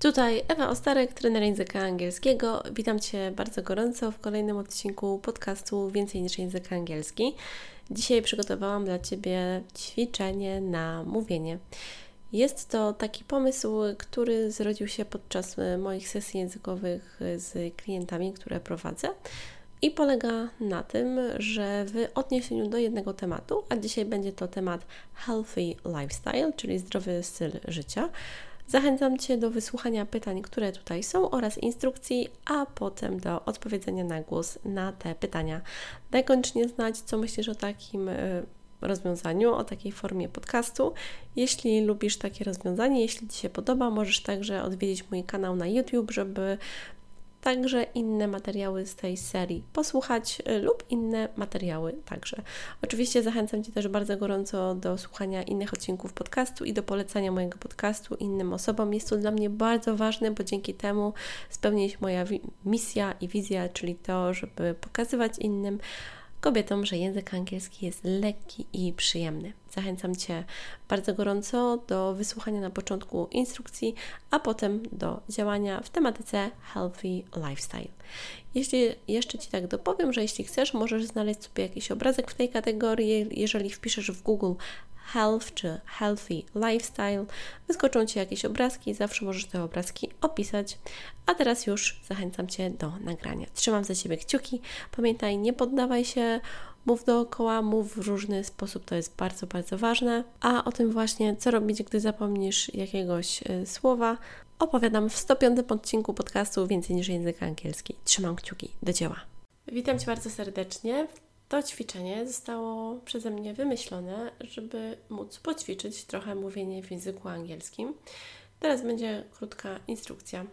Tutaj Ewa Ostarek, trener języka angielskiego. Witam Cię bardzo gorąco w kolejnym odcinku podcastu Więcej niż język angielski. Dzisiaj przygotowałam dla Ciebie ćwiczenie na mówienie. Jest to taki pomysł, który zrodził się podczas moich sesji językowych z klientami, które prowadzę. I polega na tym, że w odniesieniu do jednego tematu, a dzisiaj będzie to temat healthy lifestyle, czyli zdrowy styl życia, Zachęcam Cię do wysłuchania pytań, które tutaj są oraz instrukcji, a potem do odpowiedzenia na głos na te pytania. Daj koniecznie znać, co myślisz o takim e, rozwiązaniu, o takiej formie podcastu. Jeśli lubisz takie rozwiązanie, jeśli Ci się podoba, możesz także odwiedzić mój kanał na YouTube, żeby także inne materiały z tej serii posłuchać y, lub inne materiały także. Oczywiście zachęcam Cię też bardzo gorąco do słuchania innych odcinków podcastu i do polecania mojego podcastu innym osobom. Jest to dla mnie bardzo ważne, bo dzięki temu spełni się moja misja i wizja, czyli to, żeby pokazywać innym, kobietom, że język angielski jest lekki i przyjemny. Zachęcam Cię bardzo gorąco do wysłuchania na początku instrukcji, a potem do działania w tematyce Healthy Lifestyle. Jeśli jeszcze Ci tak dopowiem, że jeśli chcesz, możesz znaleźć sobie jakiś obrazek w tej kategorii, jeżeli wpiszesz w Google health czy healthy lifestyle. Wyskoczą Ci jakieś obrazki, zawsze możesz te obrazki opisać. A teraz już zachęcam Cię do nagrania. Trzymam za Ciebie kciuki. Pamiętaj, nie poddawaj się, mów dookoła, mów w różny sposób, to jest bardzo, bardzo ważne. A o tym właśnie, co robić, gdy zapomnisz jakiegoś y, słowa, opowiadam w 105 odcinku podcastu Więcej niż język angielski. Trzymam kciuki, do dzieła. Witam Cię bardzo serdecznie. To ćwiczenie zostało przeze mnie wymyślone, żeby móc poćwiczyć trochę mówienie w języku angielskim. Teraz będzie krótka instrukcja.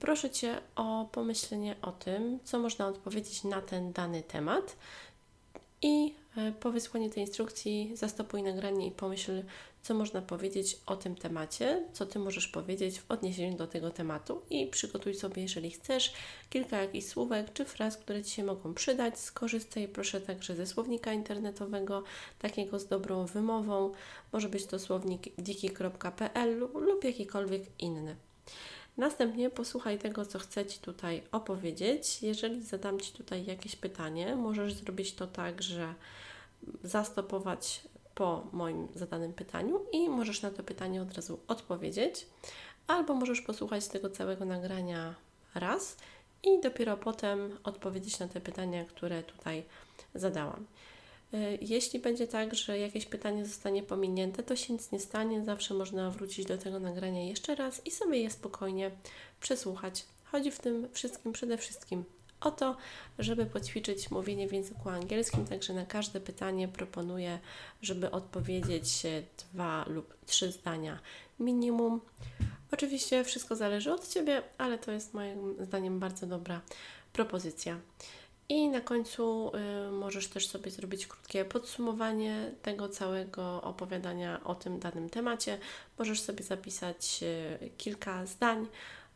Proszę Cię o pomyślenie o tym, co można odpowiedzieć na ten dany temat i po wysłaniu tej instrukcji zastopuj nagranie i pomyśl, co można powiedzieć o tym temacie, co Ty możesz powiedzieć w odniesieniu do tego tematu i przygotuj sobie, jeżeli chcesz, kilka jakichś słówek czy fraz, które Ci się mogą przydać. Skorzystaj proszę także ze słownika internetowego, takiego z dobrą wymową. Może być to słownik diki.pl lub jakikolwiek inny. Następnie posłuchaj tego, co chcę Ci tutaj opowiedzieć. Jeżeli zadam Ci tutaj jakieś pytanie, możesz zrobić to tak, że zastopować po moim zadanym pytaniu i możesz na to pytanie od razu odpowiedzieć, albo możesz posłuchać tego całego nagrania raz i dopiero potem odpowiedzieć na te pytania, które tutaj zadałam. Y, jeśli będzie tak, że jakieś pytanie zostanie pominięte, to się nic nie stanie, zawsze można wrócić do tego nagrania jeszcze raz i sobie je spokojnie przesłuchać. Chodzi w tym wszystkim przede wszystkim o to, żeby poćwiczyć mówienie w języku angielskim, także na każde pytanie proponuję, żeby odpowiedzieć dwa lub trzy zdania minimum. Oczywiście wszystko zależy od Ciebie, ale to jest moim zdaniem bardzo dobra propozycja. I na końcu y, możesz też sobie zrobić krótkie podsumowanie tego całego opowiadania o tym danym temacie. Możesz sobie zapisać y, kilka zdań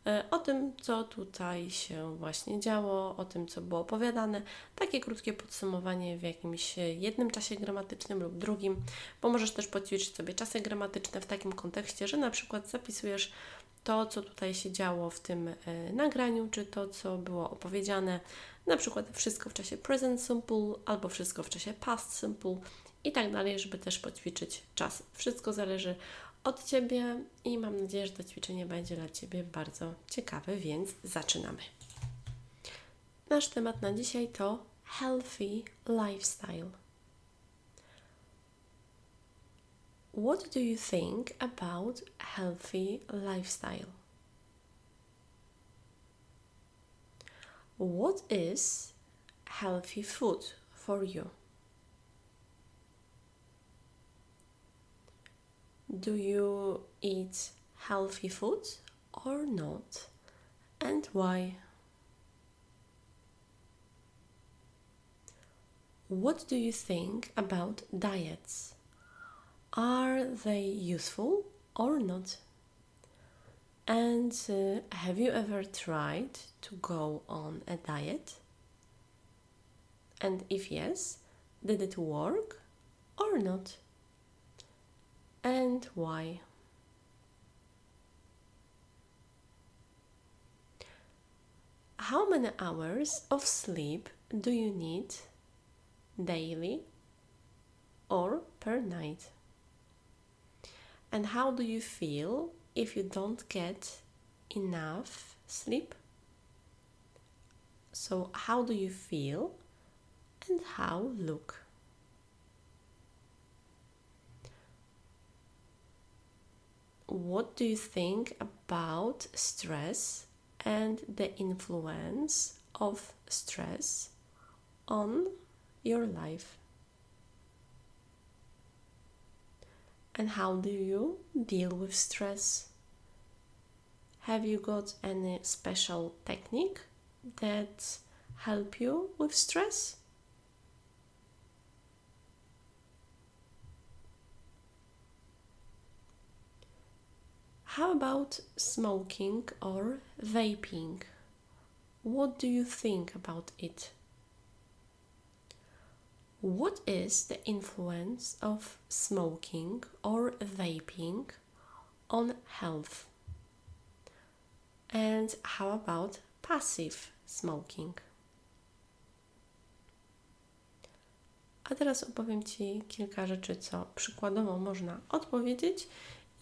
y, o tym, co tutaj się właśnie działo, o tym, co było opowiadane. Takie krótkie podsumowanie w jakimś jednym czasie gramatycznym lub drugim, bo możesz też poćwiczyć sobie czasy gramatyczne w takim kontekście, że na przykład zapisujesz to, co tutaj się działo w tym nagraniu, czy to, co było opowiedziane na przykład wszystko w czasie present simple albo wszystko w czasie past simple i tak dalej, żeby też poćwiczyć czas. Wszystko zależy od Ciebie i mam nadzieję, że to ćwiczenie będzie dla Ciebie bardzo ciekawe, więc zaczynamy. Nasz temat na dzisiaj to healthy lifestyle. What do you think about healthy lifestyle? What is healthy food for you? Do you eat healthy food or not? And why? What do you think about diets? Are they useful or not? And uh, have you ever tried to go on a diet? And if yes, did it work or not? And why? how many hours of sleep do you need daily or per night? And how do you feel if you don't get enough sleep? So, how do you feel and how look? What do you think about stress and the influence of stress on your life? And how do you deal with stress? Have you got any special technique that help you with stress? How about smoking or vaping? What do you think about it? What is the influence of smoking or vaping on health? And how about passive smoking? A teraz opowiem Ci kilka rzeczy, co przykładowo można odpowiedzieć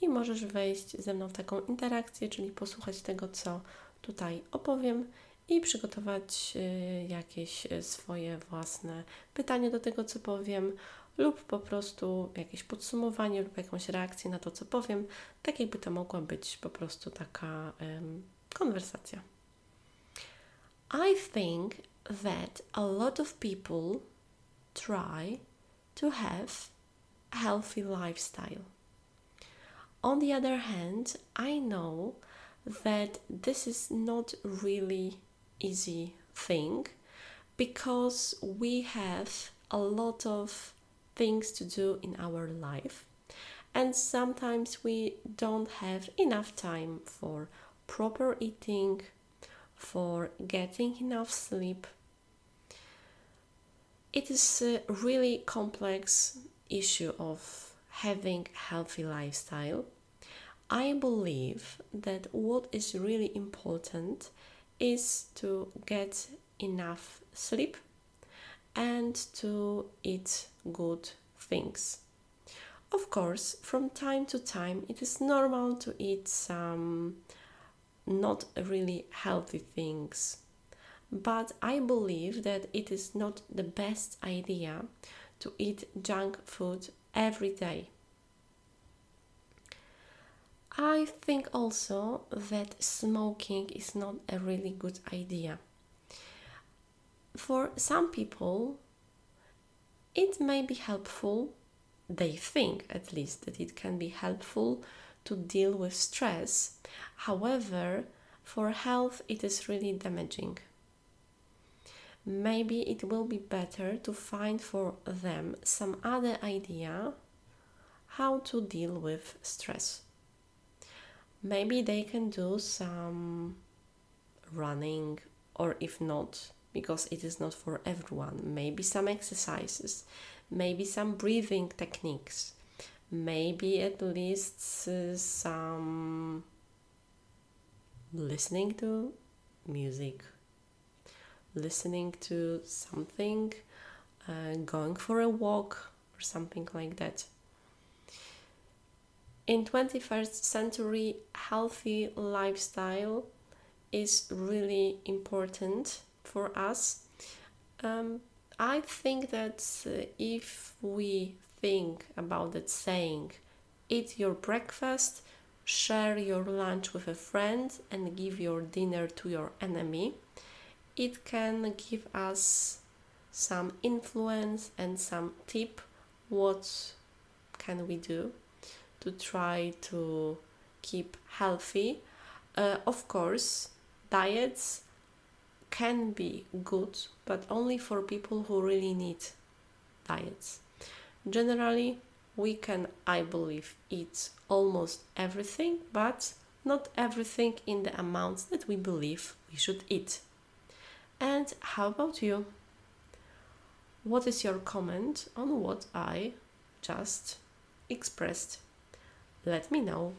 i możesz wejść ze mną w taką interakcję, czyli posłuchać tego, co tutaj opowiem i przygotować y, jakieś y, swoje własne pytanie do tego, co powiem, lub po prostu jakieś podsumowanie lub jakąś reakcję na to, co powiem, tak jakby to mogła być po prostu taka um, konwersacja. I think that a lot of people try to have a healthy lifestyle. On the other hand, I know that this is not really easy thing because we have a lot of things to do in our life. And sometimes we don't have enough time for proper eating for getting enough sleep. It is a really complex issue of having healthy lifestyle. I believe that what is really important is to get enough sleep and to eat good things. Of course, from time to time, it is normal to eat some not really healthy things. But I believe that it is not the best idea to eat junk food every day. I think also that smoking is not a really good idea. For some people, it may be helpful, they think at least that it can be helpful to deal with stress. However, for health, it is really damaging. Maybe it will be better to find for them some other idea how to deal with stress maybe they can do some running or if not because it is not for everyone. Maybe some exercises maybe some breathing techniques maybe at least uh, some listening to music listening to something uh, going for a walk or something like that in 21st century healthy lifestyle is really important for us. Um, i think that uh, if we think about that saying eat your breakfast share your lunch with a friend and give your dinner to your enemy it can give us some influence and some tip what can we do to try to keep healthy. Uh, of course, diets can be good, but only for people who really need diets. Generally, we can, I believe, eat almost everything, but not everything in the amounts that we believe we should eat. And how about you? What is your comment on what I just expressed? Let me know.